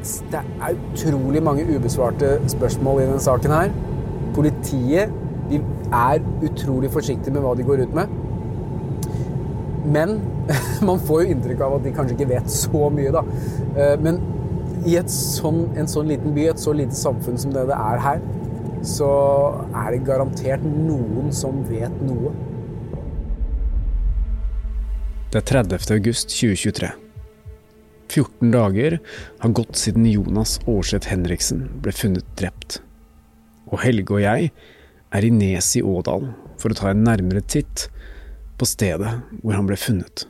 Det er utrolig mange ubesvarte spørsmål i denne saken her. Politiet de er utrolig forsiktige med hva de går ut med. Men man får jo inntrykk av at de kanskje ikke vet så mye, da. Eh, men i sånn, en sånn liten by, et så lite samfunn som det det er her, så er det garantert noen som vet noe. Det er 30. august 2023. 14 dager har gått siden Jonas Aarseth Henriksen ble funnet drept. Og Helge og jeg er i Nes i Ådal for å ta en nærmere titt på stedet hvor han ble funnet.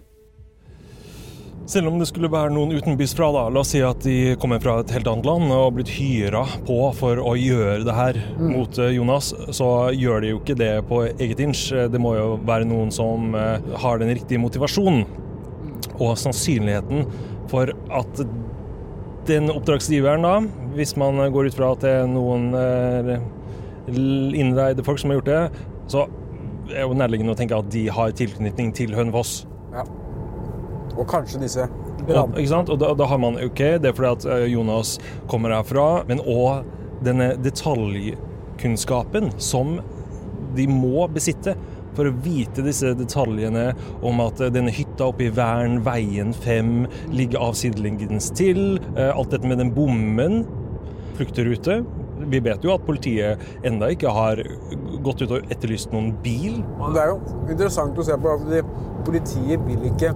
Selv om det skulle være noen utenbys fra, da, la oss si at de kommer fra et helt annet land og har blitt hyra på for å gjøre det her mm. mot eh, Jonas, så gjør de jo ikke det på eget inch. Det må jo være noen som eh, har den riktige motivasjonen. Og sannsynligheten for at den oppdragsgiveren, da, hvis man går ut fra at det er noen eh, innleide folk som har gjort det, så er det nærliggende å tenke at de har tilknytning til Hønefoss. Ja. Og kanskje disse og, ikke sant? Og da, da, har man OK, det er fordi at eh, Jonas kommer herfra, men òg denne detaljkunnskapen som de må besitte for å vite disse detaljene om at denne hytta oppe i Vern, veien 5, ligger avsidelengens til. Eh, alt dette med den bommen, flukterute. Vi vet jo at politiet enda ikke har gått ut og etterlyst noen bil. Det er jo interessant å se på at politiet vil ikke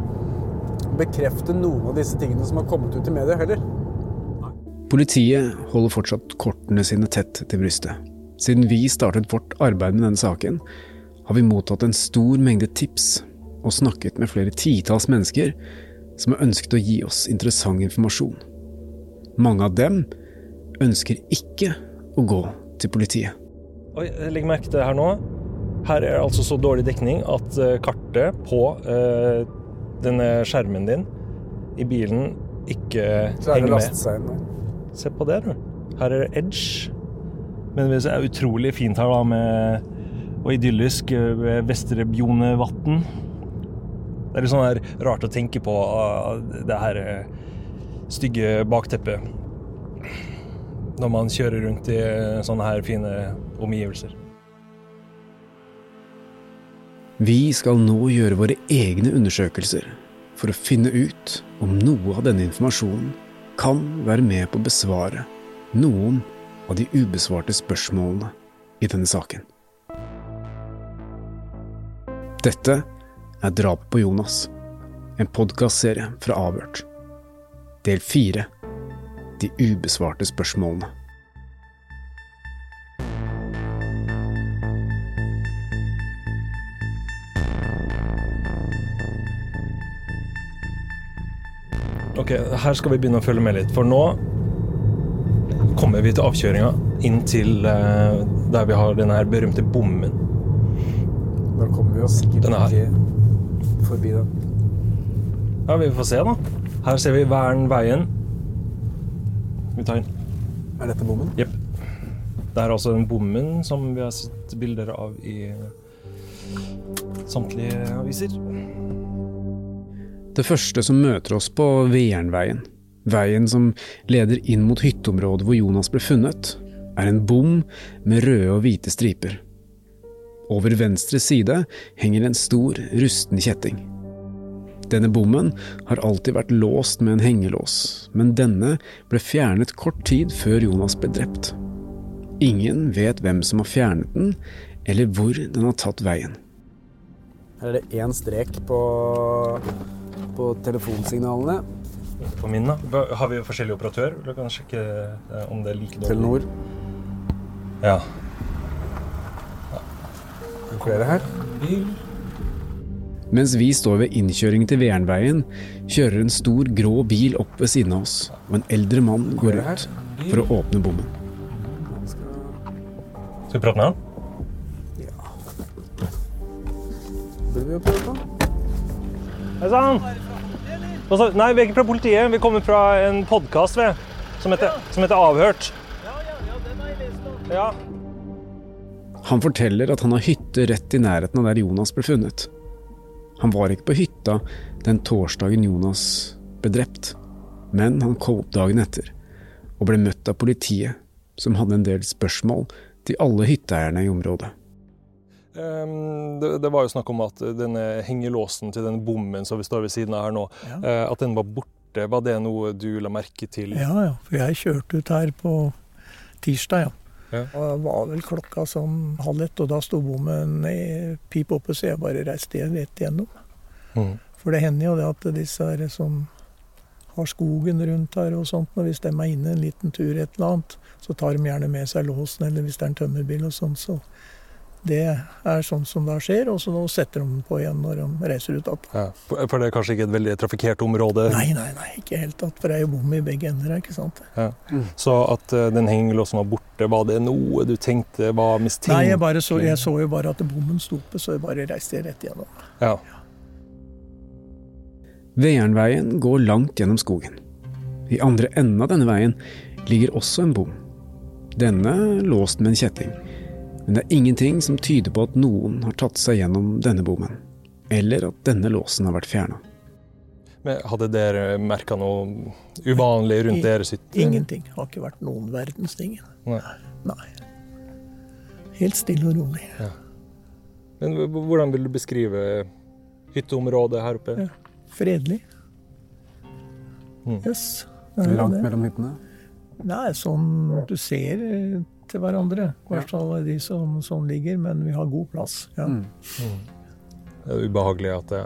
bekrefte noen av disse tingene som har kommet ut i media heller. Politiet holder fortsatt kortene sine tett til brystet. Siden vi startet vårt arbeid med denne saken, har vi mottatt en stor mengde tips og snakket med flere titalls mennesker som har ønsket å gi oss interessant informasjon. Mange av dem ønsker ikke å gå til politiet. Oi, Legg merke til det her nå. Her er det altså så dårlig dekning at eh, kartet på uh, denne skjermen din i bilen ikke henger med. Se på det, du. Her er det Edge. Men det er utrolig fint her da med og idyllisk ved eh, Vestre Bjonevatn. Det er litt sånn her rart å tenke på ah, det her eh, stygge bakteppet når man kjører rundt i sånne her fine omgivelser. Vi skal nå gjøre våre egne undersøkelser for å finne ut om noe av denne informasjonen kan være med på å besvare noen av de ubesvarte spørsmålene i denne saken. Dette er Drapet på Jonas, en podkastserie fra Avhørt. Del fire De ubesvarte spørsmålene. Ok, her skal vi begynne å følge med litt, for nå kommer vi til avkjøringa inn til eh, der vi har denne berømte bommen. Da kommer vi oss sikkert ikke forbi den. Ja, vi får se, da. Her ser vi Vernveien. Vi tar inn. Er dette bommen? Jepp. Det er altså den bommen som vi har sett bilder av i samtlige aviser. Det første som møter oss på Vernveien, veien som leder inn mot hytteområdet hvor Jonas ble funnet, er en bom med røde og hvite striper. Over venstre side henger en stor, rusten kjetting. Denne bommen har alltid vært låst med en hengelås, men denne ble fjernet kort tid før Jonas ble drept. Ingen vet hvem som har fjernet den, eller hvor den har tatt veien. Her er det én strek på, på telefonsignalene. På min, da? Har vi forskjellig operatør? Du kan sjekke eh, om det er like dårlig. Telenor. Ja flere her. Mens vi står ved innkjøringen til Vernveien, kjører en stor grå bil opp ved siden av oss, og en eldre mann går ut for å åpne bommen. Skal vi prate med han? Burde vi jo prøve på? Hei sann! Nei, vi er ikke fra politiet. Vi kommer fra en podkast som, heter- som heter Avhørt. Ja. Han forteller at han har hytte rett i nærheten av der Jonas ble funnet. Han var ikke på hytta den torsdagen Jonas ble drept, men han kom opp dagen etter og ble møtt av politiet, som hadde en del spørsmål til alle hytteeierne i området. Ehm, det, det var jo snakk om at denne hengelåsen til den bommen som vi står ved siden av her nå, Ja. eh, at den var borte. Var det noe du la merke til? Ja, ja. For jeg kjørte ut her på tirsdag, ja. Ja. Og det var vel klokka sånn halv ett, og da sto bommen i pip oppe, så jeg bare reiste rett igjennom. Mm. For det hender jo det at disse her som har skogen rundt her og sånt, og hvis de er inne en liten tur et eller annet, så tar de gjerne med seg låsen, eller hvis det er en tømmerbil og sånn, så det er sånn som da skjer, og så nå setter de den på igjen når de reiser ut igjen. Ja. For det er kanskje ikke et veldig trafikkert område? Nei, nei, nei, ikke helt tatt, for det er jo bom i begge ender ikke sant. Så at uh, den hengelåsen var borte, var det noe du tenkte var mistenkelig? Nei, jeg, bare så, jeg så jo bare at bommen sto oppe, så jeg bare reiste rett igjennom. Ja. Veiernveien går langt gjennom skogen. I andre enden av denne veien ligger også en bom. Denne låst med en kjetting, men det er ingenting som tyder på at noen har tatt seg gjennom denne bommen, eller at denne låsen har vært fjerna. Men hadde dere merka noe uvanlig rundt I- deres hytte? Ingenting. Har ikke vært noen verdens ting. Nei. Nei. Helt stille og rolig. Men hvordan vil du beskrive hytteområdet her oppe? Ja. Fredelig. Mm. Yes. Langt mellom hyttene. Nei, sånn du ser eh, til hverandre. I hvert fall de som, som ligger, men vi har god plass. Ja. Mm. Det er ubehagelig at det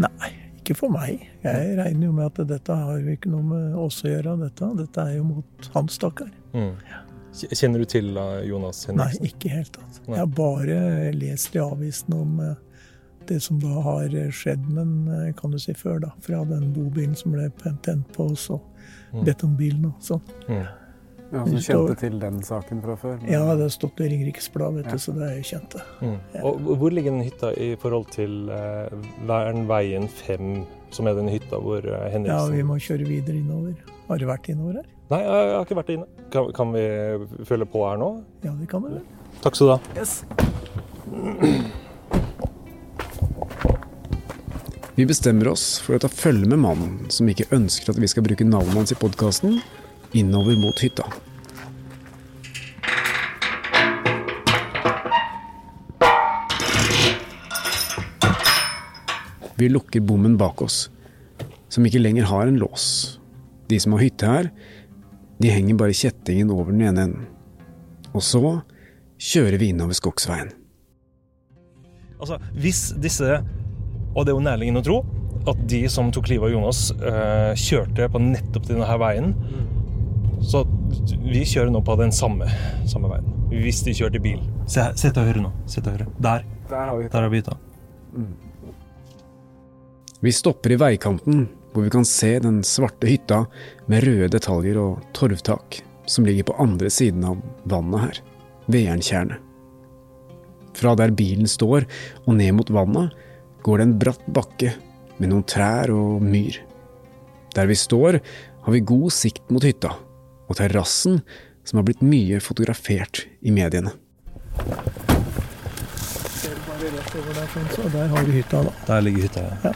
Nei, ikke for meg. Jeg regner jo med at dette har jo ikke noe med oss å gjøre. Dette, dette er jo mot han stakkar. mm. Kjenner du til Jonas Henriksen? Nei, ikke i helt tatt. Nei. Jeg har bare lest i avisen om eh, det som da har skjedd, men eh, kan du si før, da. Fra den bobilen som ble tent på, og så Mm. betongbilen og sånn. Mm. Ja, så kjente til den saken fra før. men- Ja, det har stått i Ringerikes Blad, vet du, så det er jo kjent. Mm. Og hvor ligger den hytta i forhold til eh, Vernveien 5, som er den hytta hvor eh, Ja, vi må kjøre videre innover. Har du vært innover her? Nei, jeg, jeg har ikke vært inne. Kan, kan vi følge på her nå? Ja, det kan vi vel. Takk skal du ha. Yes. Vi bestemmer oss for å ta følge med mannen som ikke ønsker at vi skal bruke navnet hans i podkasten, innover mot hytta. Vi lukker bommen bak oss, som ikke lenger har en lås. De som har hytte her, de henger bare kjettingen over den ene enden. Og så kjører vi innover Skogsveien. Altså, hvis disse Og det er jo nærliggende å tro at de som tok livet av Jonas, eh, kjørte på nettopp denne veien. Så vi kjører nå på den samme, samme veien. Hvis de kjørte bil. Se her, Sett til høyre nå. Sett til høyre. Der. Der har vi hytta. har vi stopper i veikanten, hvor vi kan se den svarte hytta med røde detaljer og torvtak, som ligger på andre siden av vannet her, Veerntjernet. Fra der bilen står og ned mot vannet, går det en bratt bakke med noen trær og myr. Der vi står, har vi god sikt mot hytta, og terrassen, som har blitt mye fotografert i mediene. Ser du bare rett over der, så der har du hytta, da. Der ligger hytta. ja.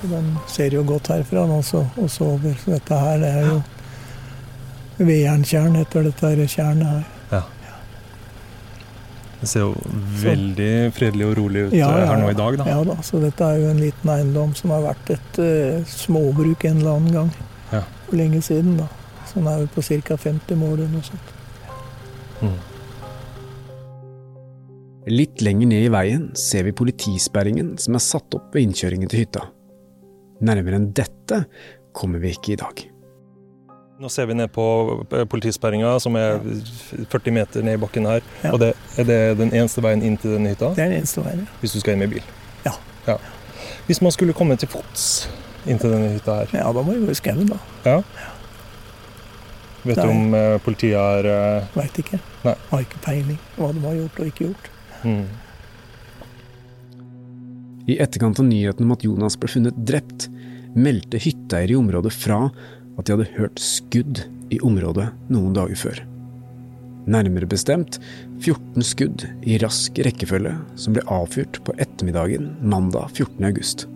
Så Den ser jo godt herfra, også, så, og så over. Så dette her, det er jo Veerntjern heter dette tjernet her. Det ser jo veldig fredelig og rolig ut Ja, eh, ja, her nå i dag, da. Ja da, så dette er jo en liten eiendom som har vært et uh, småbruk en eller annen gang. Ja. For lenge siden, da. Så den er jo på ca. 50 mål eller noe sånt. Mm. Litt lenger ned i veien ser vi politisperringen som er satt opp ved innkjøringen til hytta. Nærmere enn dette kommer vi ikke i dag. Nå ser vi ned på eh, politisperringa, som er 40 meter ned i bakken her. Ja. Og det, Er det den eneste veien inn til denne hytta? Det er den eneste veien. ja. Hvis du skal inn med bil? Ja. ja. Hvis man skulle komme til fots inn til denne hytta her, Ja, da må vi gå i skauen, da. ja. Vet du om eh, politiet har eh, Veit ikke. Nei. Har ikke peiling hva de har gjort og ikke gjort. mm. I etterkant av nyheten om at Jonas ble funnet drept, meldte hytteeiere i området fra at de hadde hørt skudd i området noen dager før. Nærmere bestemt 14 skudd i rask rekkefølge som ble avfyrt på ettermiddagen mandag 14. august.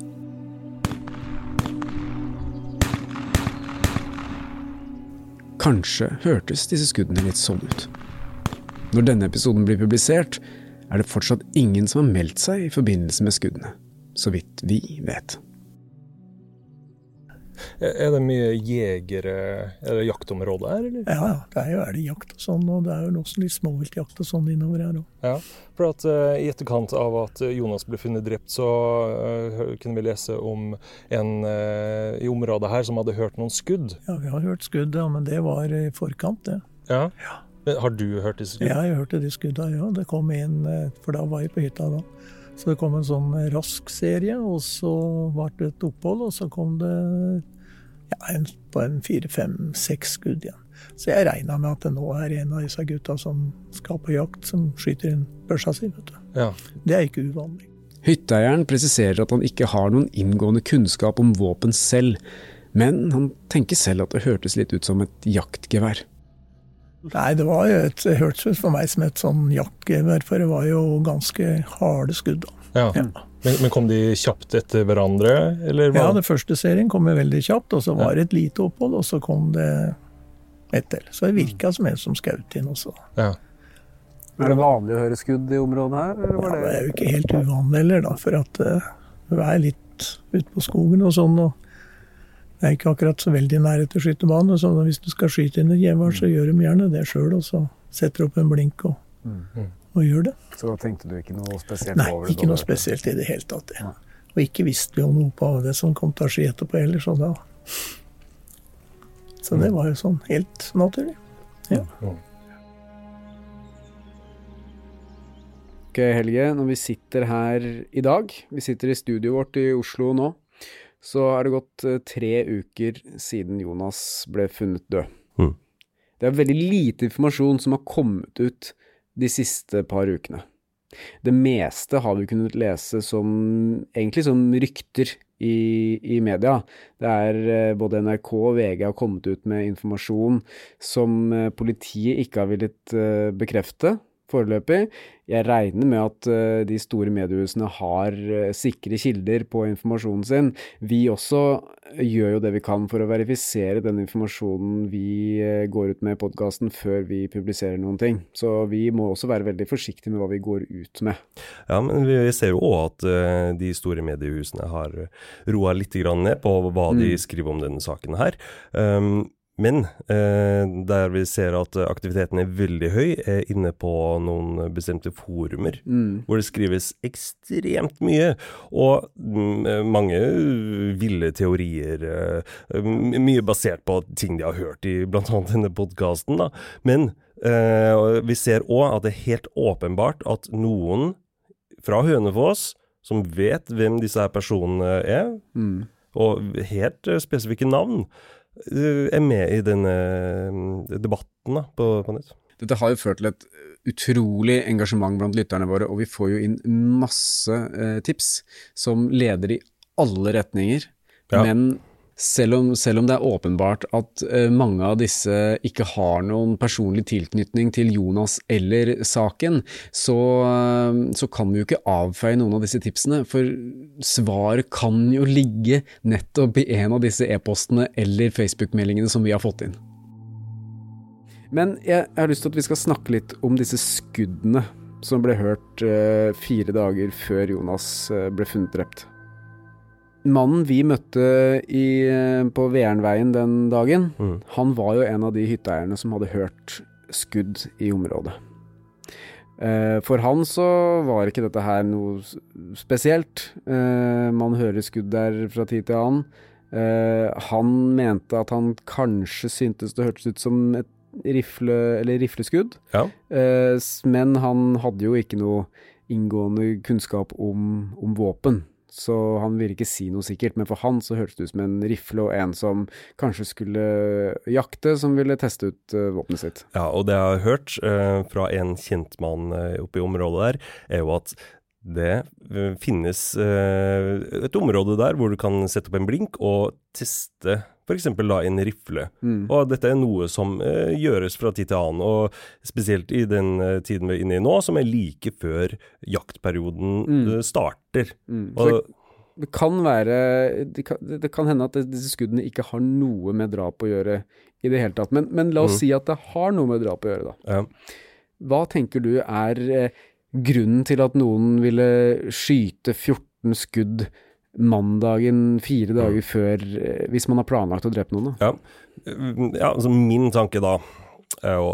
Kanskje hørtes disse skuddene litt sånn ut. Når denne episoden blir publisert, er det fortsatt ingen som har meldt seg i forbindelse med skuddene, så vidt vi vet. Er det mye jegere Er det jaktområde her, eller? Ja, ja. Det er jo elgjakt og sånn, og det er jo også litt småviltjakt og sånn innover her òg. Ja, for at uh, I etterkant av at eh, Jonas ble funnet drept, så uh, kunne vi lese om en uh, i området her som hadde hørt noen skudd. Ja, vi har hørt skudd, ja, men det var i forkant, det. Ja. Men Har du hørt disse skuddene? Ja, jeg hørte de skuddene, ja. Det kom en, eh, for da var jeg på hytta da. Så det kom en sånn rask serie, og så ble det et opphold, og så kom det ja, en, på en fire, fem, seks skudd igjen. Så jeg regna med at det nå er en av disse gutta som skal på jakt, som skyter inn børsa si, vet du. Ja. Det er ikke uvanlig. Hytteeieren presiserer at han ikke har noen inngående kunnskap om våpen selv, men han tenker selv at det hørtes litt ut som et jaktgevær. Nei, det var jo et, det hørtes ut for meg som et sånn jaktgevær, for det var jo ganske harde skudd. da. ja. Ja. Men, men kom de kjapt etter hverandre, eller? Ja, den første serien kom jo veldig kjapt, og så var det et lite opphold, og så kom det et til. Så det virka som en som skjøt inn også. ja. Er det vanlig å høre skudd i området her? Eller Ja, var det det... er jo ikke helt uvanlig heller, da, for at uh, du er litt ute på skogen og sånn. og det er ikke akkurat så veldig nære til skytebane, så hvis du skal skyte inn et gevær, så gjør de gjerne det sjøl, og så setter opp en blink og, og gjør det. Så da tenkte du ikke noe spesielt Nei, over det? Nei, ikke noe spesielt i det hele tatt. det. Og ikke visste vi jo noe på det som kom til å skje etterpå heller, så da Så det var jo sånn helt naturlig. Ja. Ok, Helge, når vi sitter her i dag, vi sitter i studioet vårt i Oslo nå, så er det gått eh, tre uker siden Jonas ble funnet død. Mm. Det er veldig lite informasjon som har kommet ut de siste par ukene. Det meste har vi kunnet lese som egentlig som rykter i, i media. Det er eh, både NRK og VG har kommet ut med informasjon som eh, politiet ikke har villet bekrefte foreløpig. Jeg regner med at eh, de store mediehusene har eh, sikre kilder på informasjonen sin. Vi også gjør jo det vi kan for å verifisere den informasjonen vi eh, går ut med i podkasten før vi publiserer noen ting. Så vi må også være veldig forsiktige med hva vi går ut med. Ja, men vi ser jo òg at eh, de store mediehusene har roa litt ned på hva de skriver om denne saken her. Um, men eh, der vi ser at aktiviteten er veldig høy, er inne på noen bestemte forumer. Hvor det skrives ekstremt mye, og mm, mange ville teorier. eh, mye basert på ting de har hørt i bl.a. denne podkasten. Men eh, vi ser òg at det er helt åpenbart at noen fra Hønefoss som vet hvem disse her personene er, og helt eh, spesifikke navn, eh, er med i denne eh, debatten da, på, på nytt. Dette har jo ført til et utrolig engasjement blant lytterne våre, og vi får jo inn masse eh, tips som leder i alle retninger. Ja. Men selv om, selv om det er åpenbart at eh, mange av disse ikke har noen personlig tilknytning til Jonas eller saken, så, så kan vi jo ikke avfeie noen av disse tipsene, for svaret kan jo ligge nettopp i en av disse e-postene eller Facebook-meldingene som vi har fått inn. Men jeg har lyst til at vi skal snakke litt om disse skuddene som ble hørt eh, fire dager før Jonas eh, ble funnet drept. Mannen vi møtte i, eh, på Vernveien den dagen, Mm. han var jo en av de hytteeierne som hadde hørt skudd i området. Eh, For han så var ikke dette her noe spesielt. Eh, Man hører skudd der fra tid til annen. Han mente at han kanskje syntes det hørtes ut som et rifle, eller rifleskudd. Ja. Men han hadde jo ikke noe inngående kunnskap om, om, våpen. Så han ville ikke si noe sikkert, men for han så hørtes det ut som en rifle og en som kanskje skulle jakte, som ville teste ut uh, våpenet sitt. Ja, og det jeg har hørt fra en kjentmann uh, oppe i området der, er jo at det eh, finnes uh, et område der hvor du kan sette opp en blink og teste f.eks. da en rifle. Mm. Og dette er noe som eh, gjøres fra tid til annen, og spesielt i den eh, tiden vi er inne i nå, som er like før jaktperioden mm. starter. Mm. Og, det kan være det kan, det kan, hende at disse skuddene ikke har noe med drap å gjøre i det hele tatt. Men, men la oss mm. si at det har noe med drap å gjøre, da. Ja. Hva tenker du er grunnen til at noen ville skyte 14 skudd mandagen fire dager før, eh, hvis man har planlagt å drepe noen? Da? Ja. ja, altså min tanke da er jo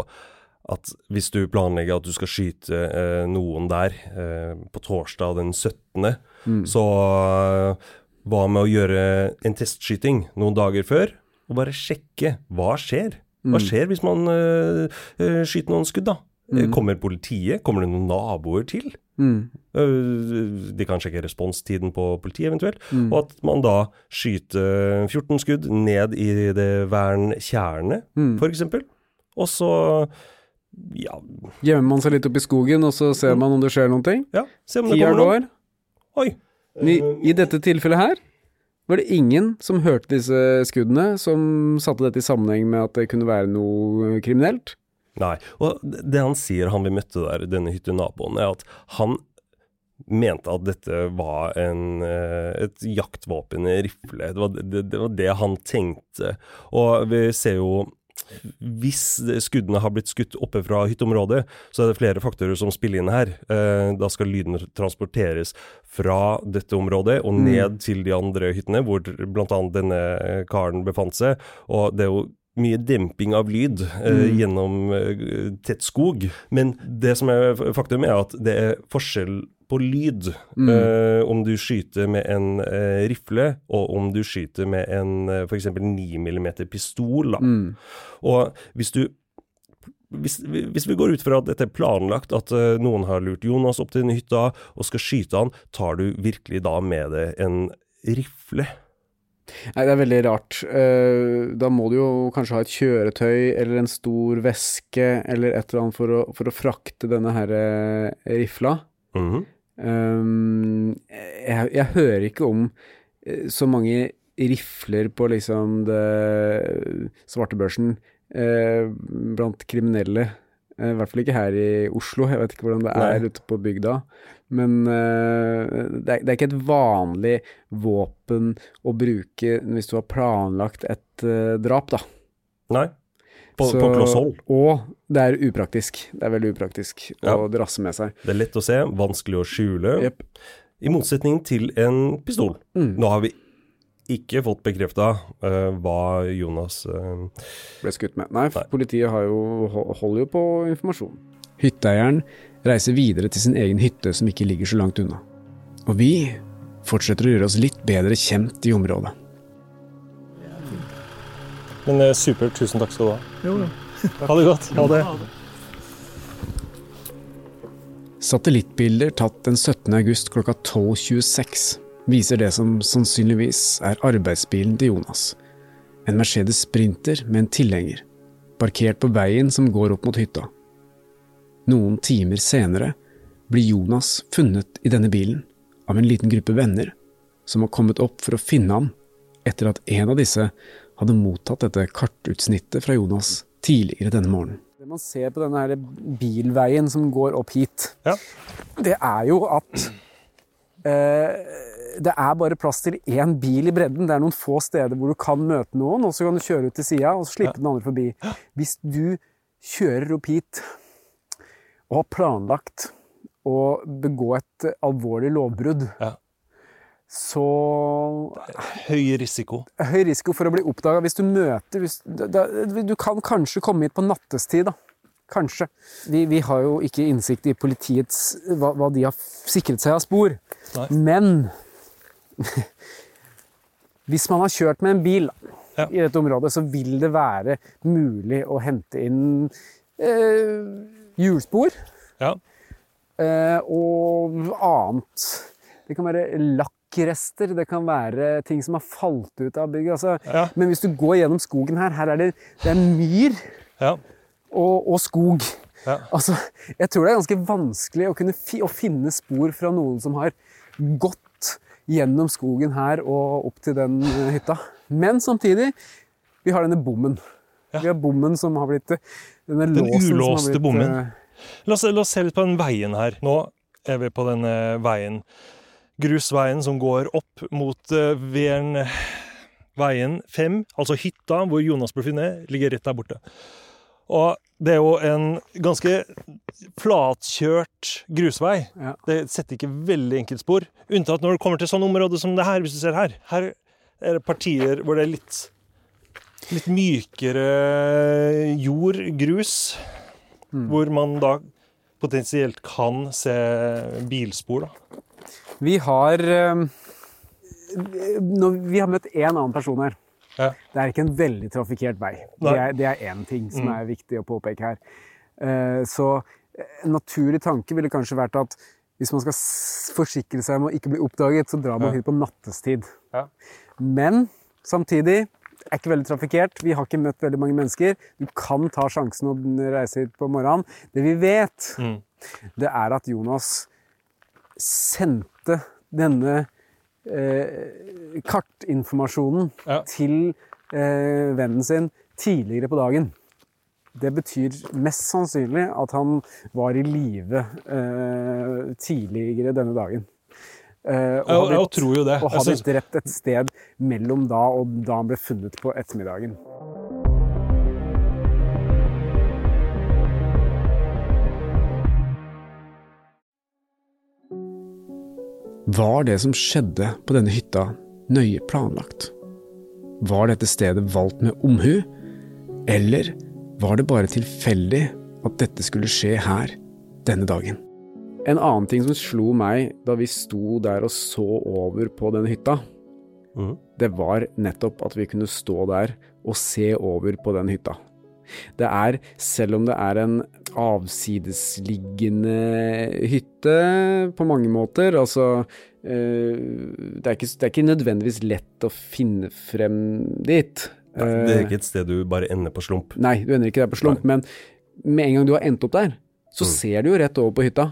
at hvis du planlegger at du skal skyte eh, noen der eh, på torsdag den 17., mm. så eh, hva med å gjøre en testskyting noen dager før, og bare sjekke hva skjer? Hva mm. skjer hvis man eh, eh, skyter noen skudd, da? Mm. Kommer politiet? Kommer det noen naboer til? Mm. Eh, de kan sjekke responstiden på politiet eventuelt. Mm. Og at man da skyter 14 skudd ned i det verntjernet, mm. f.eks. Og så ja Gjemmer man seg litt opp i skogen, og så ser man om det skjer noen ting? Ja, se om det kommer noen. Oi. I, I dette tilfellet her var det ingen som hørte disse skuddene, som satte dette i sammenheng med at det kunne være noe kriminelt? Nei. Og det han sier, han vi møtte der, denne hyttenaboen, er at han mente at dette var en, eh, et jaktvåpen, en rifle. Det var det, det var det, han tenkte. Og vi ser jo hvis skuddene har blitt skutt oppe fra hytteområdet, så er det flere faktorer som spiller inn her. Eh, da skal lyden transporteres fra dette området og mm. ned mm. til de andre hyttene, hvor bl.a. denne karen befant seg. Og det er jo mye demping av lyd eh, mm. gjennom eh, tett skog. Men det som er faktum, er at det er forskjell på lyd mm. eh, om du skyter med en eh, rifle, og om du skyter med en eh, f.eks. 9 mm pistol. Mm. Og hvis du hvis, hvis, vi går ut fra at dette er planlagt, at uh, noen har lurt Jonas opp til den hytta og skal skyte han, tar du virkelig da med deg en rifle? Nei, det er veldig rart. Uh, da må du jo kanskje ha et kjøretøy eller en stor veske eller et eller annet for å, for å frakte denne her uh, rifla. Mm -hmm. um, jeg, jeg, hører ikke om så mange rifler på liksom det svartebørsen blant kriminelle. I hvert fall ikke her i Oslo. Jeg vet ikke hvordan det er Nei. ute på bygda. Men uh, det, er, det, er, ikke et vanlig våpen å bruke hvis du har planlagt et uh, drap, da. Nei. På, Så, på kloss hold. Og det er upraktisk. Det er veldig upraktisk ja. å drasse med seg. Det er lett å se, vanskelig å skjule. Yep. I motsetning til en pistol. Mm. Nå har vi ikke fått bekrefta uh, eh, hva Jonas uh, ble skutt med. Nei, Nei, politiet jo, holder jo på informasjon. Hytteeieren reiser videre til sin egen hytte som ikke ligger så langt unna. Og vi fortsetter å gjøre oss litt bedre kjent i området. Men eh, supert. Tusen takk skal du ha. Jo, jo. Ha det godt. Ha det. Satellittbilder tatt den 17. august klokka 12.26 viser det som sannsynligvis er arbeidsbilen til Jonas. En Mercedes Sprinter med en tilhenger, parkert på veien som går opp mot hytta. Noen timer senere blir Jonas funnet i denne bilen av en liten gruppe venner som har kommet opp for å finne ham etter at en av disse hadde mottatt dette kartutsnittet fra Jonas tidligere denne morgenen. Det man ser på denne bilveien som går opp hit, ja. det er jo at det er bare plass til én bil i bredden. Det er noen få steder hvor du kan møte noen, og så kan du kjøre ut til sida og slippe ja. den andre forbi. Hvis du kjører opp hit og har planlagt å begå et alvorlig lovbrudd, ja. så Høy risiko. Høy risiko for å bli oppdaga. Hvis du møter hvis, da, Du kan kanskje komme hit på nattestid, da. Kanskje. Vi, vi, har jo ikke innsikt i politiets hva, hva de har sikret seg av spor. Nei. Men Hvis man har kjørt med en bil Ja. i dette området, så vil det være mulig å hente inn eh, hjulspor Ja. eh, og annet. Det kan være lakkrester, det kan være ting som har falt ut av bygget. Altså, Ja. Men hvis du går gjennom skogen her, her er det, det er myr Ja. Og, og skog. Ja. Altså, jeg tror det er ganske vanskelig å, fi, å finne spor fra noen som har gått gjennom skogen her og opp til den eh, hytta. Men samtidig, vi har denne bommen. Ja. Vi har bommen som har blitt Denne Den låsen som har blitt, bommen. eh, La oss, la oss se litt på den veien her. Nå er vi på denne veien. Grusveien som går opp mot uh, veien 5, altså hytta hvor Jonas ble funnet, ligger rett der borte. Og det er jo en ganske flatkjørt grusvei. Ja. Det setter ikke veldig enkeltspor. Unntatt når det kommer til sånne områder som det her, hvis du ser her. Her er det partier hvor det er litt, litt mykere jord, grus, hvor man da potensielt kan se bilspor. da. Vi har eh, Vi har møtt én annen person her. Ja. Det er ikke en veldig trafikkert vei. Det er, det én ting som Mm. er viktig å påpeke her. Eh, Så en naturlig tanke ville kanskje vært at hvis man skal forsikre seg om å ikke bli oppdaget, så drar man hit på nattestid. Ja. Men samtidig er ikke veldig trafikkert. Vi har ikke møtt veldig mange mennesker. Du kan ta sjansen og reise hit på morgenen. Det vi vet, Mm. det er at Jonas sendte denne eh, kartinformasjonen Ja. til eh, vennen sin tidligere på dagen. Det betyr mest sannsynlig at han var i live eh, tidligere denne dagen. Eh, Jeg, jeg, tror jo det. og hadde drept et sted mellom da og da han ble funnet på ettermiddagen. Var det som skjedde på denne hytta nøye planlagt? Var dette stedet valgt med omhu, eller var det bare tilfeldig at dette skulle skje her denne dagen? En annen ting som slo meg da vi sto der og så over på denne hytta, mm. det var nettopp at vi kunne stå der og se over på den hytta. Det er, selv om det er en avsidesliggende hytte på mange måter, altså eh, det, er ikke, det er ikke nødvendigvis lett å finne frem dit. Nei, det er Eh, ikke et sted du bare ender på slump. Nei, du ender ikke der på slump, men med en gang du har endt opp der, så Mm. ser du jo rett over på hytta.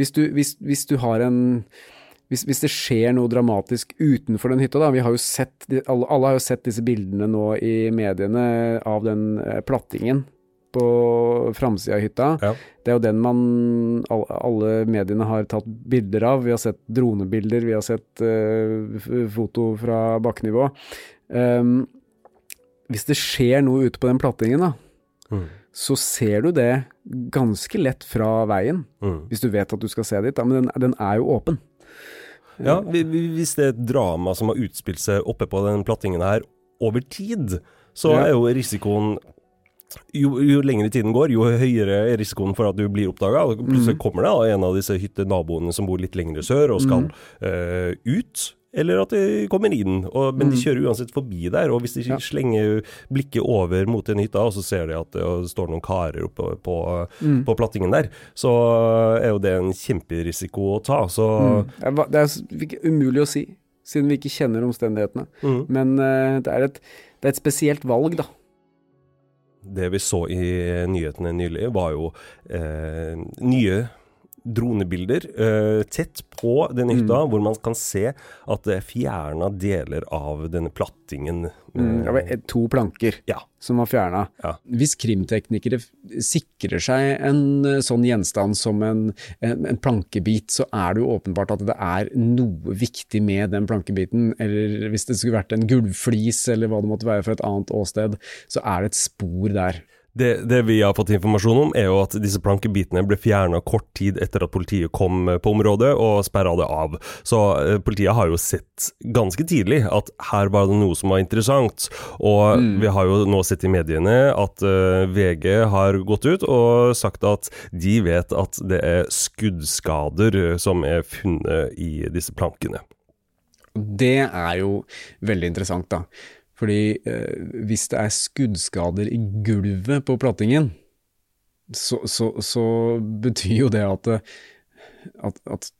Hvis du, hvis, hvis du har en hvis, hvis det skjer noe dramatisk utenfor den hytta, da Vi har jo sett, alle, alle har jo sett disse bildene nå i mediene av den eh, plattingen på framsida av hytta. Ja. Det er jo den man alle, mediene har tatt bilder av. Vi har sett dronebilder, vi har sett eh, foto fra bakkenivå. Um, hvis det skjer noe ute på den plattingen, da, Mm. så ser du det ganske lett fra veien. Mm. Hvis du vet at du skal se dit, da, men den, den er jo åpen. Ja, vi- vi- hvis det er et drama som har utspilt seg oppe på den plattingen her over tid, så er jo risikoen jo, jo lengre tiden går, jo høyere er risikoen for at du blir oppdaga. Plutselig kommer det en av disse hyttenaboene som bor litt lenger sør og skal uh, ut. Eller at de kommer inn, og, men de kjører uansett forbi der. Og hvis de Ja. slenger blikket over mot en hytta, og så ser de at det står noen karer oppe på, på plattingen der, så er jo det en kjemperisiko å ta. Så Mm. Det er umulig å si, siden vi ikke kjenner omstendighetene. mm. Men eh, det, er et, det er et spesielt valg, da. Det vi så i nyhetene nylig, var jo eh, nye dronebilder uh, tett på denne hytta, hvor man kan se at det er fjerna deler av denne plattingen. Mm, det var Eh, to planker Ja. som var fjerna. Hvis krimteknikere sikrer seg en eh, sånn gjenstand som en, en, en plankebit, så er det jo åpenbart at det er noe viktig med den plankebiten. Eller hvis det skulle vært en gulvflis eller hva det måtte være for et annet åsted, så er det et spor der. Det, det vi har fått informasjon om, er jo at disse plankebitene ble fjerna kort tid etter at politiet kom eh, på området og sperra det av. Så eh, politiet har jo sett ganske tidlig at her var det noe som var interessant. Og vi har jo nå sett i mediene at eh, VG har gått ut og sagt at de vet at det er skuddskader eh, som er funnet i disse plankene. Det er jo veldig interessant, da. Fordi eh, hvis det er skuddskader i gulvet på plattingen, så, så, så betyr jo det at, at, at,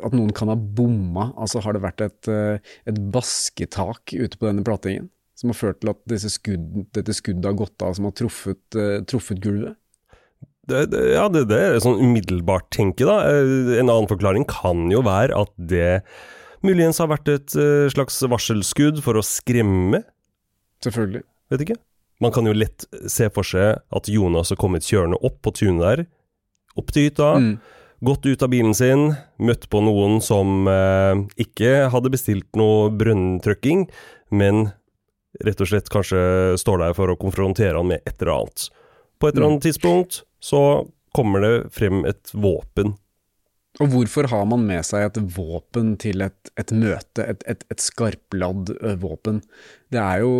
at noen kan ha bomma. Altså har det vært et, eh, et basketak ute på denne plattingen som har ført til at skudd, dette skuddet har gått av, som har truffet, uh, truffet gulvet? Det, det, ja, det, det er sånn umiddelbart tenke, da. Eh, en annen forklaring kan jo være at det muligens har vært et slags varselskudd for å skremme. Selvfølgelig. Vet ikke. Man kan jo lett se for seg at Jonas har kommet kjørende opp på tunet der, opp til hytta. Mm. Gått ut av bilen sin, møtt på noen som eh, ikke hadde bestilt noe brønntrykking, men rett og slett kanskje står der for å konfrontere han med et eller annet. På et eller annet mm. tidspunkt så kommer det frem et våpen. Og hvorfor har man med seg et våpen til et, et møte, et, et, et skarpladd våpen? Det er jo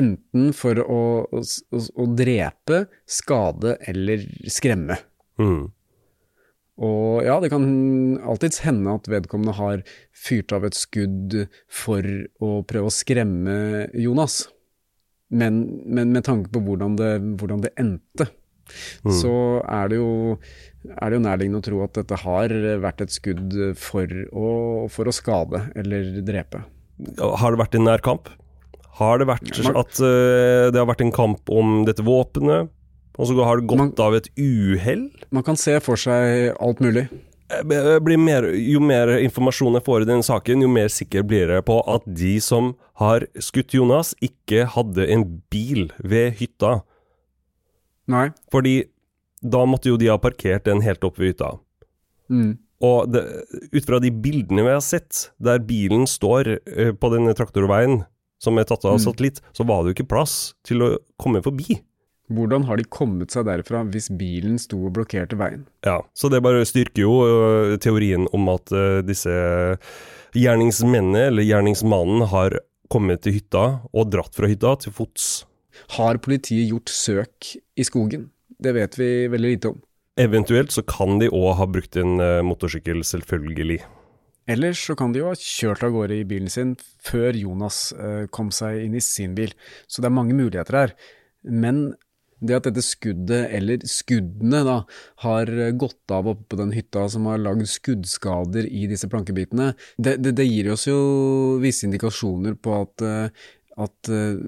enten for å, å, å drepe, skade eller skremme. Mm. Og ja, det kan alltids hende at vedkommende har fyrt av et skudd for å prøve å skremme Jonas. Men, men med tanke på hvordan det, hvordan det endte, mm. så er det, jo, er det jo nærliggende å tro at dette har vært et skudd for å, for å skade eller drepe. Har det vært en nær kamp? Har det vært at uh, det har vært en kamp om dette våpenet? Og så har det gått man, av et uhell. Man kan se for seg alt mulig. Mer, jo mer informasjon jeg får i denne saken, jo mer sikker blir jeg på at de som har skutt Jonas, ikke hadde en bil ved hytta. Nei. Fordi da måtte jo de ha parkert den helt oppe ved hytta. Mm. Og det, ut fra de bildene vi har sett, der bilen står uh, på denne traktorveien som er tatt av mm. satellitt, så var det jo ikke plass til å komme forbi. Hvordan har de kommet seg derfra hvis bilen sto og blokkerte veien? Ja, så det bare styrker jo uh, teorien om at uh, disse gjerningsmennene, eller gjerningsmannen, har kommet til hytta og dratt fra hytta til fots. Har politiet gjort søk i skogen? Det vet vi veldig lite om. Eventuelt så kan de òg ha brukt en uh, motorsykkel, selvfølgelig. Ellers så kan de jo ha kjørt av gårde i bilen sin før Jonas kom seg inn i sin bil. Så det er mange muligheter her. Men det at dette skuddet, eller skuddene, da, har gått av oppe på den hytta som har lagd skuddskader i disse plankebitene, det, det, det gir oss jo visse indikasjoner på at, eh, at eh,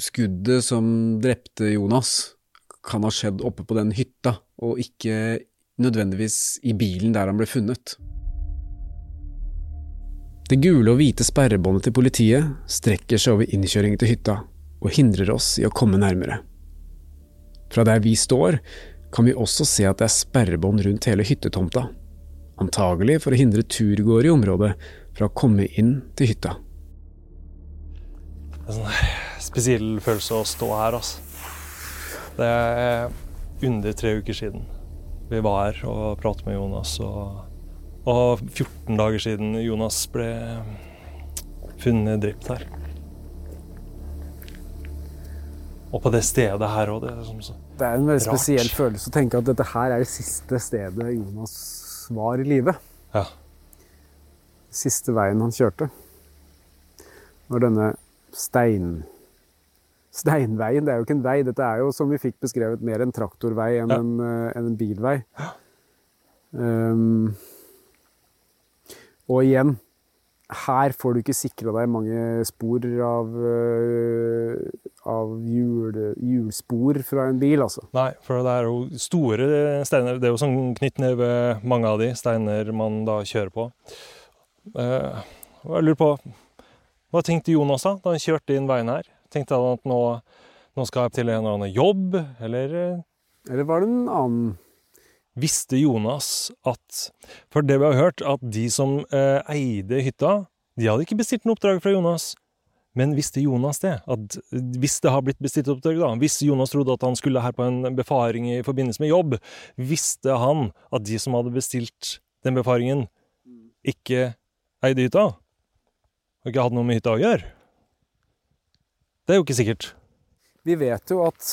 skuddet som drepte Jonas, kan ha skjedd oppe på den hytta, og ikke nødvendigvis i bilen der han ble funnet. Det gule og hvite sperrebåndet til politiet strekker seg over innkjøringen til hytta og hindrer oss i å komme nærmere. Fra der vi står, kan vi også se at det er sperrebånd rundt hele hyttetomta, antagelig for å hindre turgåere i området fra å komme inn til hytta. Det er en sånn spesiell følelse å stå her, altså. Det er under tre uker siden vi var her og pratet med Jonas, og, og 14 dager siden Jonas ble funnet drept her. Og på det stedet her òg. Det, liksom det er en veldig rart. spesiell følelse å tenke at dette her er det siste stedet Jonas var i live. Ja. Siste veien han kjørte. Når denne stein... Steinveien, det er jo ikke en vei. Dette er jo, som vi fikk beskrevet, mer en traktorvei enn, ja. en, enn en, bilvei. Um, og igjen her får du ikke sikra deg mange spor av, uh, av hjul, hjulspor fra en bil, altså. Nei, for det er jo store steiner. Det er jo sånn knyttneve, mange av de steiner man da kjører på. Uh, jeg lurer på Hva tenkte Jonas da da han kjørte inn veien her? Tenkte han at nå, nå skal jeg til en eller annen jobb, eller eh? Eller var det en annen Visste Jonas at For det vi har hørt, at de som eh, eide hytta, de hadde ikke bestilt noe oppdrag fra Jonas. Men visste Jonas det? At hvis det har blitt bestilt oppdrag, da, hvis Jonas trodde at han skulle her på en befaring i forbindelse med jobb, visste han at de som hadde bestilt den befaringen, ikke eide hytta? Og ikke hadde noe med hytta å gjøre? Det er jo ikke sikkert. Vi vet jo at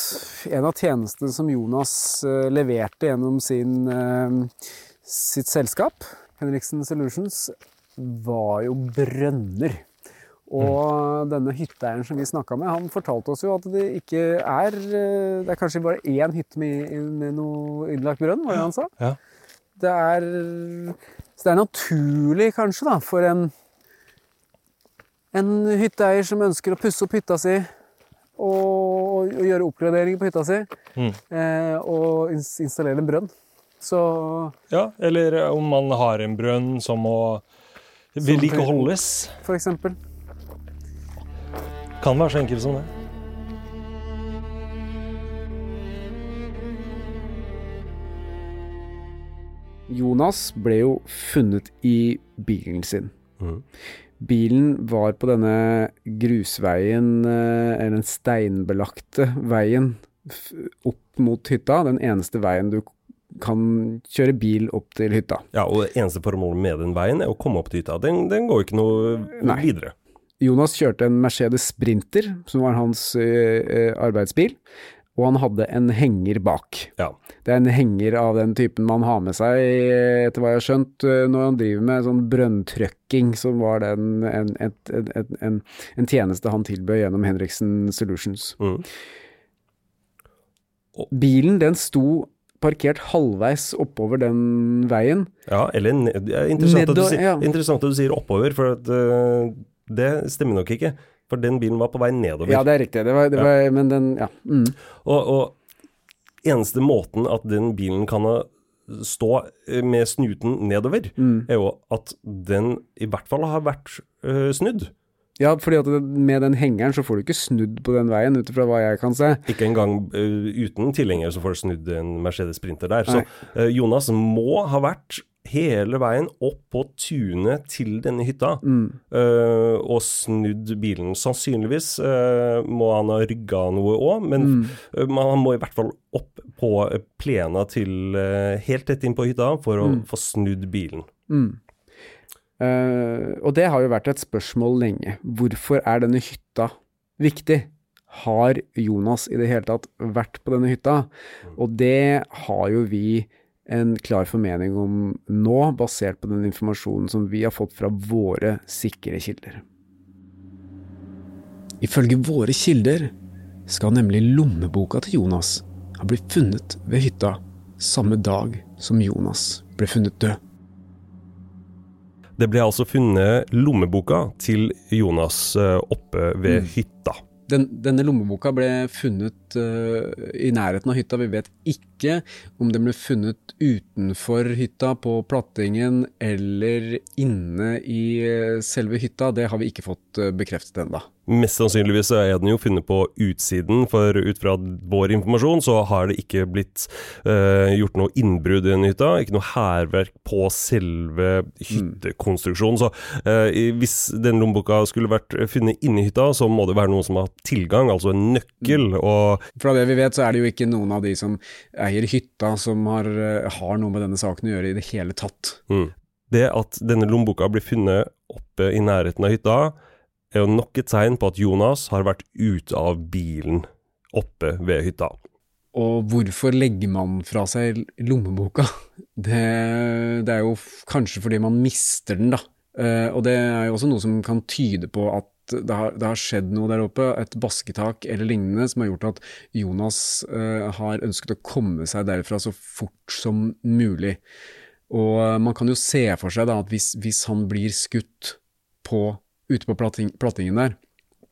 en av tjenestene som Jonas eh, leverte gjennom sin, eh, sitt selskap, Henriksen Solutions, var jo brønner. Og denne hytteeieren som vi snakka med, han fortalte oss jo at det ikke er eh, Det er kanskje bare én hytte med, med noe innlagt brønn, var det han sa? Ja. Det er Så det er naturlig, kanskje, da, for en en hytteeier som ønsker å pusse opp hytta si og, og gjøre oppgraderinger på hytta si, Mm. eh, og installere en brønn. Så Ja, eller om man har en brønn som må vedlikeholdes. for eksempel. Kan være så enkelt som det. Jonas ble jo funnet i bilen sin. Mhm. Bilen var på denne grusveien, eh, eller den steinbelagte veien opp mot hytta. Den eneste veien du kan kjøre bil opp til hytta. Ja, og det eneste formålet med den veien er å komme opp til hytta. Den, den går ikke noe Nei. videre. Jonas kjørte en Mercedes Sprinter, som var hans eh, eh, arbeidsbil, og han hadde en henger bak. Ja. Det er en henger av den typen man har med seg, etter hva jeg har skjønt, eh, når han driver med sånn brønntrøkking, som var den, en, et, et, en, en tjeneste han tilbød gjennom Henriksen Solutions. Mm. Bilen den sto parkert halvveis oppover den veien. Ja, eller ned, er interessant, at du, ja. interessant at du sier oppover, for at, uh, det stemmer nok ikke. For den bilen var på vei nedover. Ja, det er riktig, det var, det Ja. var, men den, ja. Mm. Og, og eneste måten at den bilen kan ha stå eh, med snuten nedover, Mm. er jo at den i hvert fall har vært øh, snudd. Ja, fordi at med den hengeren så får du ikke snudd på den veien, ut ifra hva jeg kan se. Ikke engang uh, uten tilhenger så får du snudd en Mercedes Sprinter der. Så uh, Jonas må ha vært hele veien opp på tunet til denne hytta Mm. uh, og snudd bilen. Sannsynligvis uh, må han ha rygga noe òg, men Mm. uh, man- må i hvert fall opp på plena til helt tett inn på hytta for å Mm. få snudd bilen. Mm. Eh, og det har jo vært et spørsmål lenge. Hvorfor er denne hytta viktig? Har Jonas i det hele tatt vært på denne hytta? Og det har jo vi en klar formening om nå, basert på den informasjonen som vi har fått fra våre sikre kilder. Ifølge våre kilder skal nemlig lommeboka til Jonas ha blitt funnet ved hytta samme dag som Jonas ble funnet død. Det ble altså funnet lommeboka til Jonas øh, oppe ved Mm. hytta. Den, denne lommeboka ble funnet øh, i nærheten av hytta. Vi vet ikke om den ble funnet utenfor hytta, på plattingen, eller inne i øh, selve hytta. Det har vi ikke fått øh, bekreftet ennå. Mest sannsynligvis er den jo funnet på utsiden, for ut fra vår informasjon så har det ikke blitt uh, gjort noe innbrudd i den hytta. Ikke noe hærverk på selve hyttekonstruksjonen. Så uh, hvis den lommeboka skulle vært funnet inni hytta, så må det være noen som har tilgang, altså en nøkkel. Og Fra det vi vet, så er det jo ikke noen av de som eier hytta som har, øh, har noe med denne saken å gjøre i det hele tatt. mm, det at denne lommeboka blir funnet oppe i nærheten av hytta, er jo nok et tegn på at Jonas har vært ute av bilen oppe ved hytta. Og hvorfor legger man fra seg lommeboka? Det, det er jo kanskje fordi man mister den, da. Eh, og det er jo også noe som kan tyde på at det har, det har skjedd noe der oppe, et basketak eller lignende, som har gjort at Jonas eh, har ønsket å komme seg derfra så fort som mulig. Og eh, man kan jo se for seg da at hvis, hvis han blir skutt på, ute på platting, plattingen der,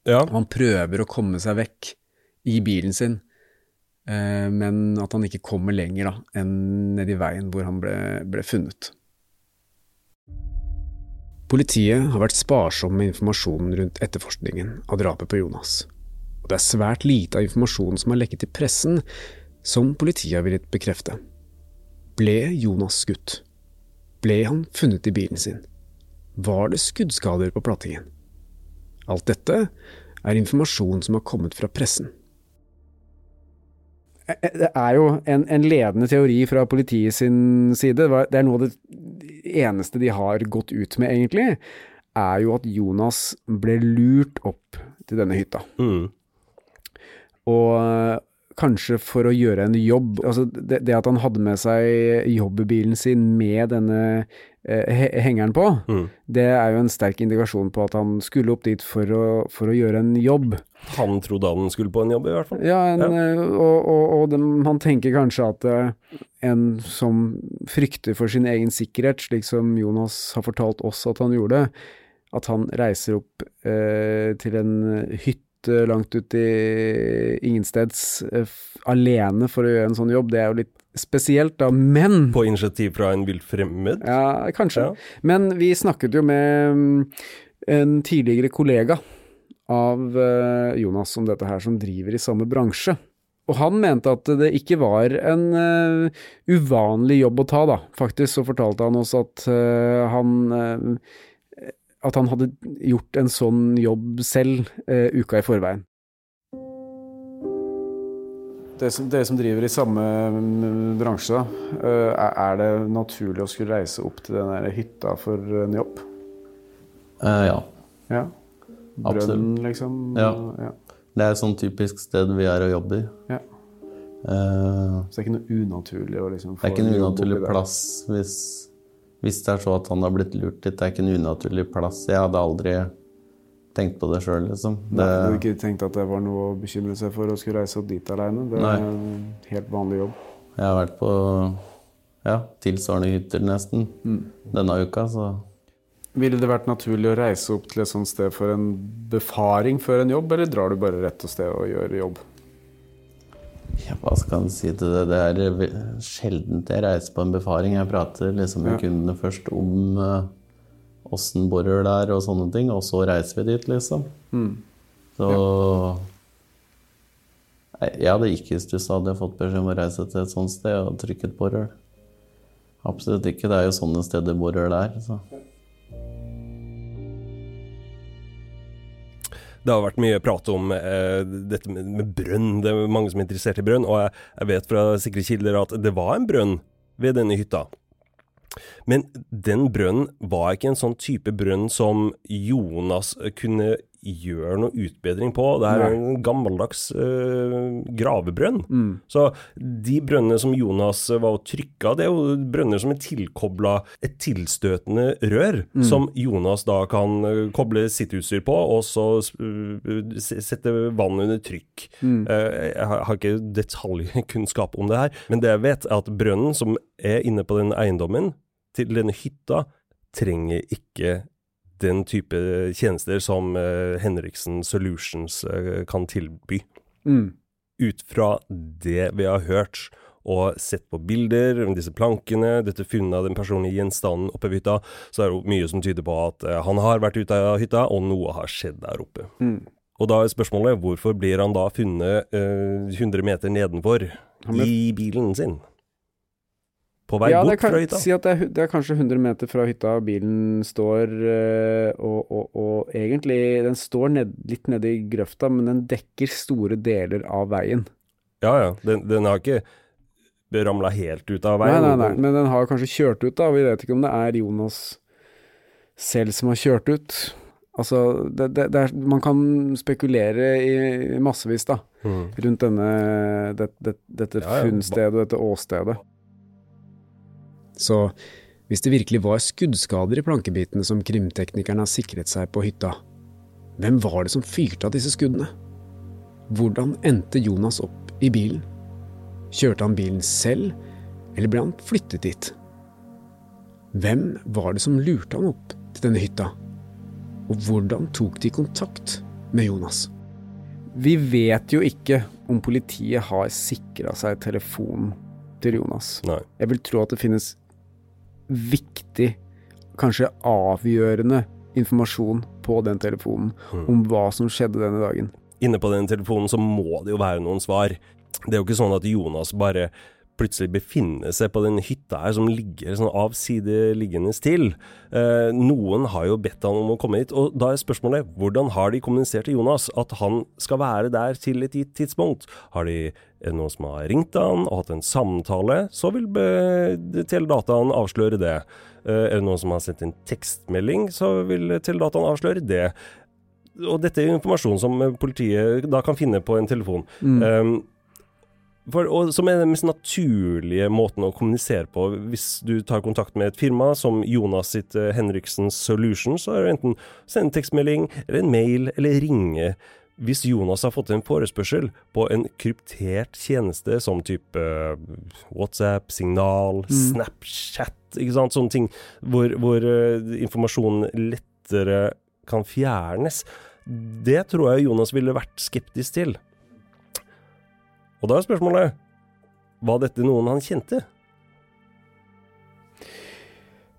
Ja, og han prøver å komme seg vekk i bilen sin, eh, men at han ikke kommer lenger da, enn nedi veien hvor han ble, ble funnet. Politiet har vært sparsom med informasjonen rundt etterforskningen av drapet på Jonas. Og det er svært lite av informasjonen som har lekket til pressen, som politiet har villet bekrefte. Ble Jonas skutt? Ble han funnet i bilen sin? Var det skuddskader på plattingen? Alt dette er informasjon som har kommet fra pressen. Eh, Det er jo en, en ledende teori fra politiet sin side, det er noe av det eneste de har gått ut med egentlig, er jo at Jonas ble lurt opp til denne hytta. mm, Og kanskje for å gjøre en jobb. Altså det, det at han hadde med seg jobbebilen sin med denne eh, han på, mm. det er jo en sterk indikasjon på at han skulle opp dit for å, for å, gjøre en jobb. Han trodde han skulle på en jobb, i hvert fall. Ja, en, ja. Eh, og, og, og de, han tenker kanskje at uh, en som frykter for sin egen sikkerhet, slik som Jonas har fortalt oss at han gjorde, at han reiser opp eh, til en hytte Eh, langt ut i ingensteds alene for å gjøre en sånn jobb, det er jo litt spesielt, da. Men På initiativ fra en vilt fremmed? Ja, kanskje. Ja. Men vi snakket jo med um, en tidligere kollega av uh, Jonas om dette her, som driver i samme bransje. Og han mente at det ikke var en uh, uvanlig jobb å ta, da. Faktisk så fortalte han oss at han at han hadde gjort en sånn jobb selv eh, uka i forveien. Dere som, dere som, driver i samme mm, bransje, uh, er det naturlig å skulle reise opp til den der hytta for en jobb? Eh, ja. ja. Brønn, liksom? Ja. ja. Det er et sånn typisk sted vi er og jobber. Ja. Eh, Så det er ikke noe unaturlig å liksom få Det er ikke en unaturlig plass hvis hvis det er så at han har blitt lurt dit, det er ikke en unaturlig plass. Jeg hadde aldri tenkt på det sjøl, liksom. Det... du hadde ikke tenkt at det var noe å bekymre seg for å skulle reise opp dit aleine? Det er en helt vanlig jobb. Jeg har vært på ja, tilsvarende hytter nesten mm. denne uka, så Ville det vært naturlig å reise opp til et sånt sted for en befaring før en jobb, eller drar du bare rett til stedet og gjør jobb? Ja, hva skal en si til det? Det er sjelden jeg reiser på en befaring. Jeg prater liksom med ja. kundene først om åssen borer det er og sånne ting, og så reiser vi dit, liksom. Mm. Så ja. Jeg hadde ikke stussa hadde jeg fått beskjed om å reise til et sånt sted og trykket borøl. Absolutt ikke. Det er jo sånne steder borøl er. Så. Det har vært mye prat om eh, dette med, med, brønn. Det er mange som er interessert i brønn. Og jeg, jeg vet fra sikre kilder at det var en brønn ved denne hytta. Men den brønnen var ikke en sånn type brønn som Jonas kunne gjøre noe utbedring på. Det er Nei. en gammeldags uh, gravebrønn. Mm. Så de brønnene som Jonas var og trykka, det er jo brønner som er tilkobla et tilstøtende rør, mm. som Jonas da kan uh, koble sitt utstyr på, og så uh, sette vann under trykk. Mm. jeg har, har ikke detaljkunnskap om det her, men det jeg vet, er at brønnen som er inne på den eiendommen, til denne hytta, trenger ikke den type tjenester som uh, Henriksen Solutions uh, kan tilby. Mm. Ut fra det vi har hørt og sett på bilder, disse plankene, dette funnet av den personlige gjenstanden oppe ved hytta, så er det mye som tyder på at uh, han har vært ute av hytta, og noe har skjedd der oppe. Mm. Og da er spørsmålet hvorfor blir han da funnet 100 meter nedenfor i bilen sin? På vei ja, bort kan, fra hytta? Si at det er, det er, kanskje 100 meter fra hytta bilen står, eh, og, og, og egentlig Den står ned, litt nede i grøfta, men den dekker store deler av veien. Ja ja, den, den har ikke ramla helt ut av veien? Nei, nei, nei, men den har kanskje kjørt ut, da. Vi vet ikke om det er Jonas selv som har kjørt ut. Altså, det, det, det er, man kan spekulere i massevis, da, mm. rundt denne, det, dette ja, ja. funnstedet og dette åstedet. Så hvis det virkelig var skuddskader i plankebitene som krimteknikerne har sikret seg på hytta, hvem var det som fyrte av disse skuddene? Hvordan endte Jonas opp i bilen? Kjørte han bilen selv, eller ble han flyttet dit? Hvem var det som lurte han opp til denne hytta? Og hvordan tok de kontakt med Jonas? Vi vet jo ikke om politiet har sikra seg telefonen til Jonas. Nei. Jeg vil tro at det finnes viktig, kanskje avgjørende informasjon på den telefonen mm. om hva som skjedde denne dagen. Inne på den telefonen så må det jo være noen svar. Det er jo ikke sånn at Jonas bare plutselig befinne seg på den hytta her som ligger sånn avsideliggende til. Eh, noen har jo bedt han om å komme hit, og da er spørsmålet hvordan har de kommunisert til Jonas at han skal være der til et gitt tidspunkt? Har de noen som har ringt han og hatt en samtale, så vil teledataen avsløre det. Eh, er det noen som har sendt en tekstmelding, så vil teledataen avsløre det. Og dette er informasjon som politiet da kan finne på en telefon. Mm. Um, for, og, som er den mest naturlige måten å kommunisere på. Hvis du tar kontakt med et firma som Jonas sitt uh, Henriksens Solution, så er det enten sende tekstmelding eller en mail eller ringe. Hvis Jonas har fått en forespørsel på en kryptert tjeneste som type uh, WhatsApp, Signal, mm. Snapchat, ikke sant, sånne ting hvor, hvor uh, informasjonen lettere kan fjernes, det tror jeg Jonas ville vært skeptisk til. Og da er spørsmålet Var dette noen han kjente?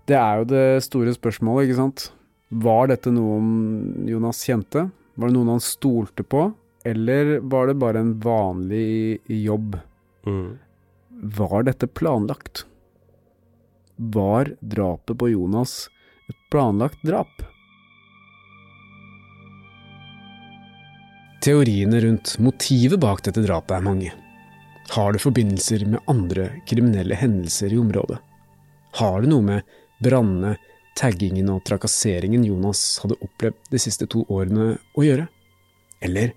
Det er jo det store spørsmålet, ikke sant. Var dette noen Jonas kjente? Var det noen han stolte på? Eller var det bare en vanlig jobb? Mm. Var dette planlagt? Var drapet på Jonas et planlagt drap? Teoriene rundt motivet bak dette drapet er mange. Har det forbindelser med andre kriminelle hendelser i området? Har det noe med brannene, taggingen og trakasseringen Jonas hadde opplevd de siste to årene å gjøre? Eller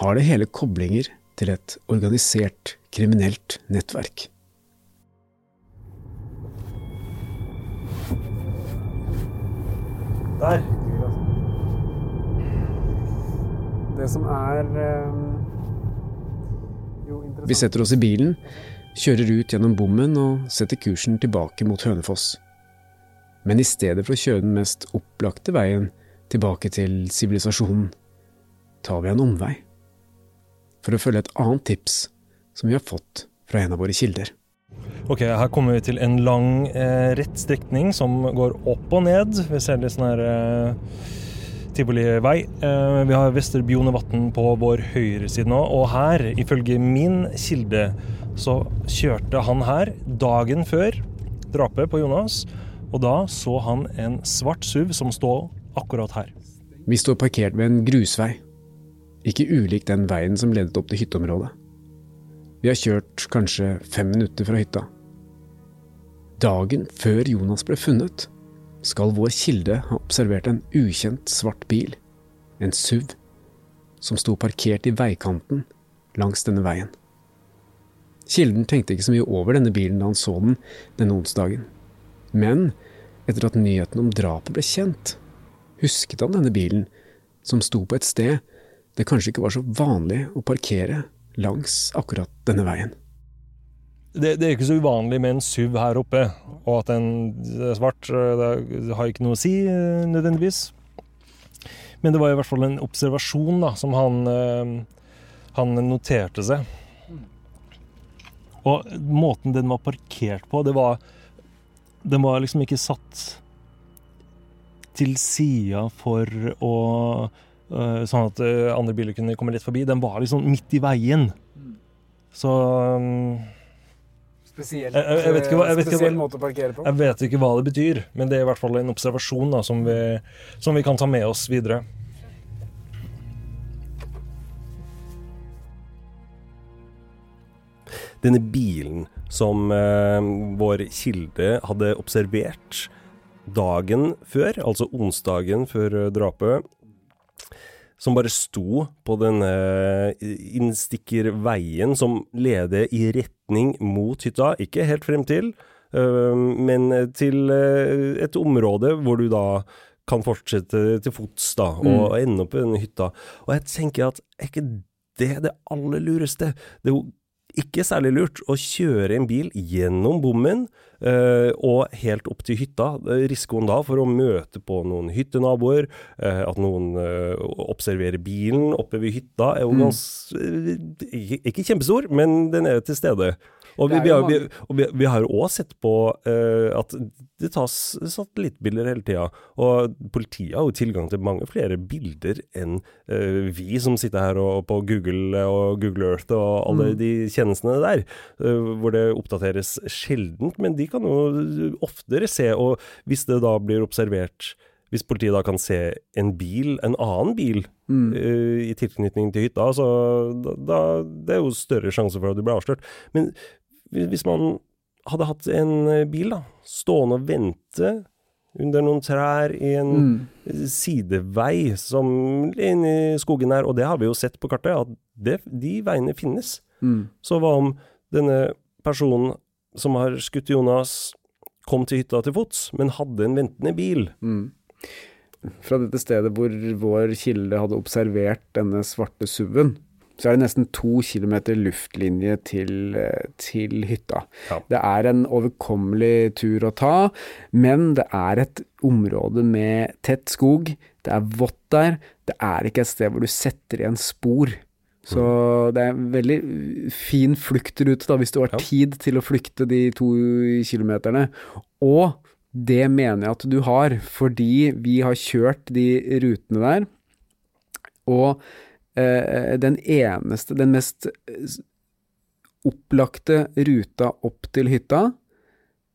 har det hele koblinger til et organisert kriminelt nettverk? Der. Det som er eh, jo interessant Vi setter oss i bilen, kjører ut gjennom bommen og setter kursen tilbake mot Hønefoss. Men i stedet for å kjøre den mest opplagte veien tilbake til sivilisasjonen, tar vi en omvei. For å følge et annet tips som vi har fått fra en av våre kilder. Ok, Her kommer vi til en lang, eh, rett strekning som går opp og ned. Vi ser litt sånn her eh, tivolivei. Eh, vi har Vesterbjonevatn på vår høyre side nå, og her, ifølge min kilde, så kjørte han her dagen før drapet på Jonas, og da så han en svart SUV som står akkurat her. Vi står parkert ved en grusvei, ikke ulik den veien som ledet opp til hytteområdet. Vi har kjørt kanskje fem minutter fra hytta. Dagen før Jonas ble funnet, skal vår kilde ha observert en ukjent svart bil, en SUV, som sto parkert i veikanten langs denne veien. Kilden tenkte ikke så mye over denne bilen da han så den denne onsdagen, men etter at nyheten om drapet ble kjent, husket han denne bilen, som sto på et sted det kanskje ikke var så vanlig å parkere langs akkurat denne veien det, det, er ikke så uvanlig med en SUV her oppe, og at den er svart, det har ikke noe å si eh, nødvendigvis. Men det var i hvert fall en observasjon da, som han, eh, han noterte seg. Og måten den var parkert på, det var Den var liksom ikke satt til sida for å eh, Sånn at andre biler kunne komme litt forbi. Den var liksom midt i veien. Så Spesiell, jeg, jeg, vet ikke hva, jeg, vet spesiell hva, måte å parkere på. Jeg vet ikke hva det betyr, men det er i hvert fall en observasjon da, som, vi, som vi kan ta med oss videre. Denne bilen som eh, vår kilde hadde observert dagen før, altså onsdagen før eh, drapet, som bare sto på denne innstikkerveien som leder i retning mot hytta. Ikke helt frem til, men til øh, et område hvor du da kan fortsette til fots da, og mm. ende opp i denne hytta. Og jeg tenker at er ikke det det aller lureste? Det er jo ikke særlig lurt å kjøre en bil gjennom bommen uh, og helt opp til hytta. Risikoen da for å møte på noen hyttenaboer, uh, at noen observerer bilen oppe ved hytta, er jo mm. ganske, ikke kjempestor, men den er til stede. Og vi, vi, har, vi, og vi, vi har jo òg sett på uh, at det tas satellittbilder hele tida. Og politiet har jo tilgang til mange flere bilder enn uh, vi som sitter her og, på Google og Google Earth og alle mm. de tjenestene der, uh, hvor det oppdateres sjeldent. Men de kan jo oftere se, og hvis det da blir observert hvis politiet da kan se en bil, en annen bil, mm. uh, i tilknytning til hytta, så da, da, det er jo større sjanse for at du blir avslørt. Men hvis man hadde hatt en eh, bil da, stående og vente under noen trær i en mm. sidevei som inne i skogen her. Og det har vi jo sett på kartet, at det, de veiene finnes. Mm. Så hva om denne personen som har skutt Jonas, kom til hytta til fots, men hadde en ventende bil? Mm. Fra dette stedet hvor vår kilde hadde observert denne svarte SUV-en, så er det nesten to kilometer luftlinje til, eh, til hytta. Ja. Det er en overkommelig tur å ta, men det er et område med tett skog. Det er vått der. Det er ikke et sted hvor du setter igjen spor. Så mm. det er en veldig fin fluktrute, da, hvis du har ja. tid til å flykte de to kilometerne. Og det mener jeg at du har, fordi vi har kjørt de rutene der. Og den eneste, den mest eh, opplagte ruta opp til hytta,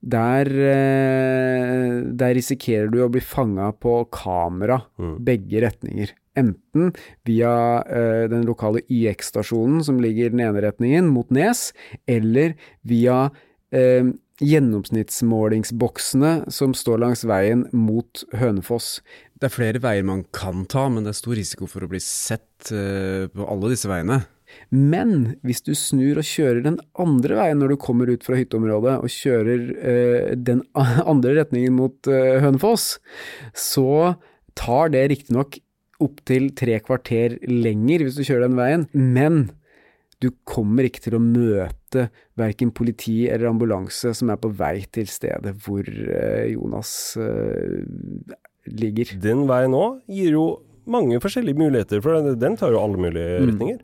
der, eh, der risikerer du å bli fanga på kamera mm. begge retninger. Enten via den lokale YX-stasjonen som ligger den ene retningen, mot Nes, eller via gjennomsnittsmålingsboksene som står langs veien mot Hønefoss. Det er flere veier man kan ta, men det er stor risiko for å bli sett uh, på alle disse veiene. Men hvis du snur og kjører den andre veien når du kommer ut fra hytteområdet, og kjører uh, den andre retningen mot uh, Hønefoss, så tar det riktignok opptil tre kvarter lenger hvis du kjører den veien, men du kommer ikke til å møte verken politi eller ambulanse som er på vei til stedet hvor Jonas ligger. Den veien òg gir jo mange forskjellige muligheter, for den tar jo alle mulige mm. retninger.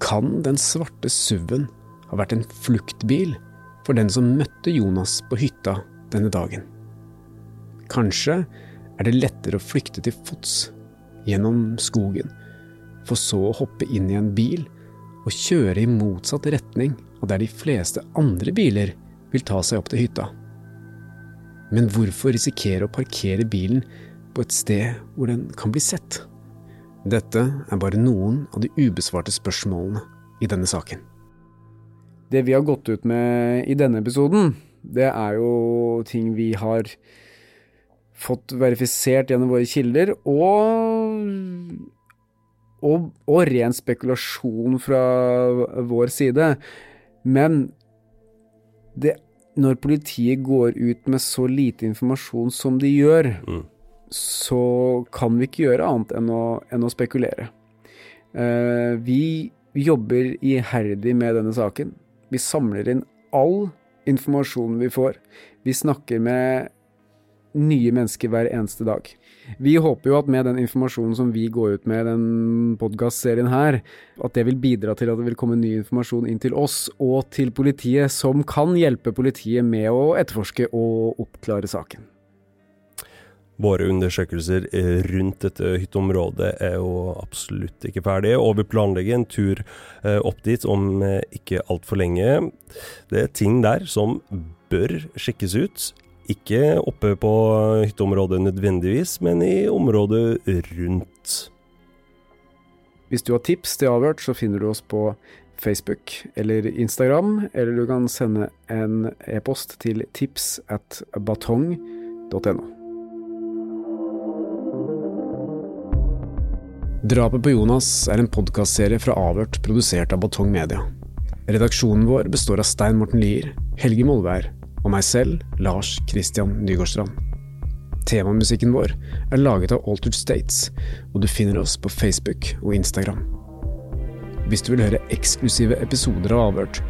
Kan den svarte SUV-en ha vært en fluktbil for den som møtte Jonas på hytta denne dagen? Kanskje er det lettere å flykte til fots gjennom skogen, for så å hoppe inn i en bil og kjøre i motsatt retning av der de fleste andre biler vil ta seg opp til hytta. Men hvorfor risikere å parkere bilen på et sted hvor den kan bli sett? Dette er bare noen av de ubesvarte spørsmålene i denne saken. Det vi har gått ut med i denne episoden, det er jo ting vi har fått verifisert gjennom våre kilder, og, og, og ren spekulasjon fra vår side. Men det når politiet går ut med så lite informasjon som de gjør, mm. så kan vi ikke gjøre annet enn å, enn å spekulere. Uh, vi jobber iherdig med denne saken. Vi samler inn all informasjonen vi får. Vi snakker med nye mennesker hver eneste dag. Vi håper jo at med den informasjonen som vi går ut med i den podkastserien her, at det vil bidra til at det vil komme ny informasjon inn til oss og til politiet, som kan hjelpe politiet med å etterforske og oppklare saken. Våre undersøkelser eh, rundt dette hytteområdet er jo absolutt ikke ferdige, og vi planlegger en tur eh, opp dit om eh, ikke altfor lenge. Det er ting der som bør sjekkes ut. Ikke oppe på hytteområdet nødvendigvis, men i området rundt. Hvis du har tips til Avhørt, så finner du oss på Facebook eller Instagram, eller du kan sende en e-post til tips at batong.no. Drapet på Jonas er en podkastserie fra Avhørt produsert av Batong Media. Redaksjonen vår består av Stein Morten Lier, Helge Molvær og meg selv, Lars Christian Nygårdstrand. Temamusikken vår er laget av Altered States, og du finner oss på Facebook og Instagram. Hvis du vil høre eksklusive episoder av Avhørt,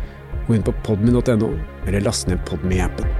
gå inn på podmy.no, eller last ned Podmy-appen.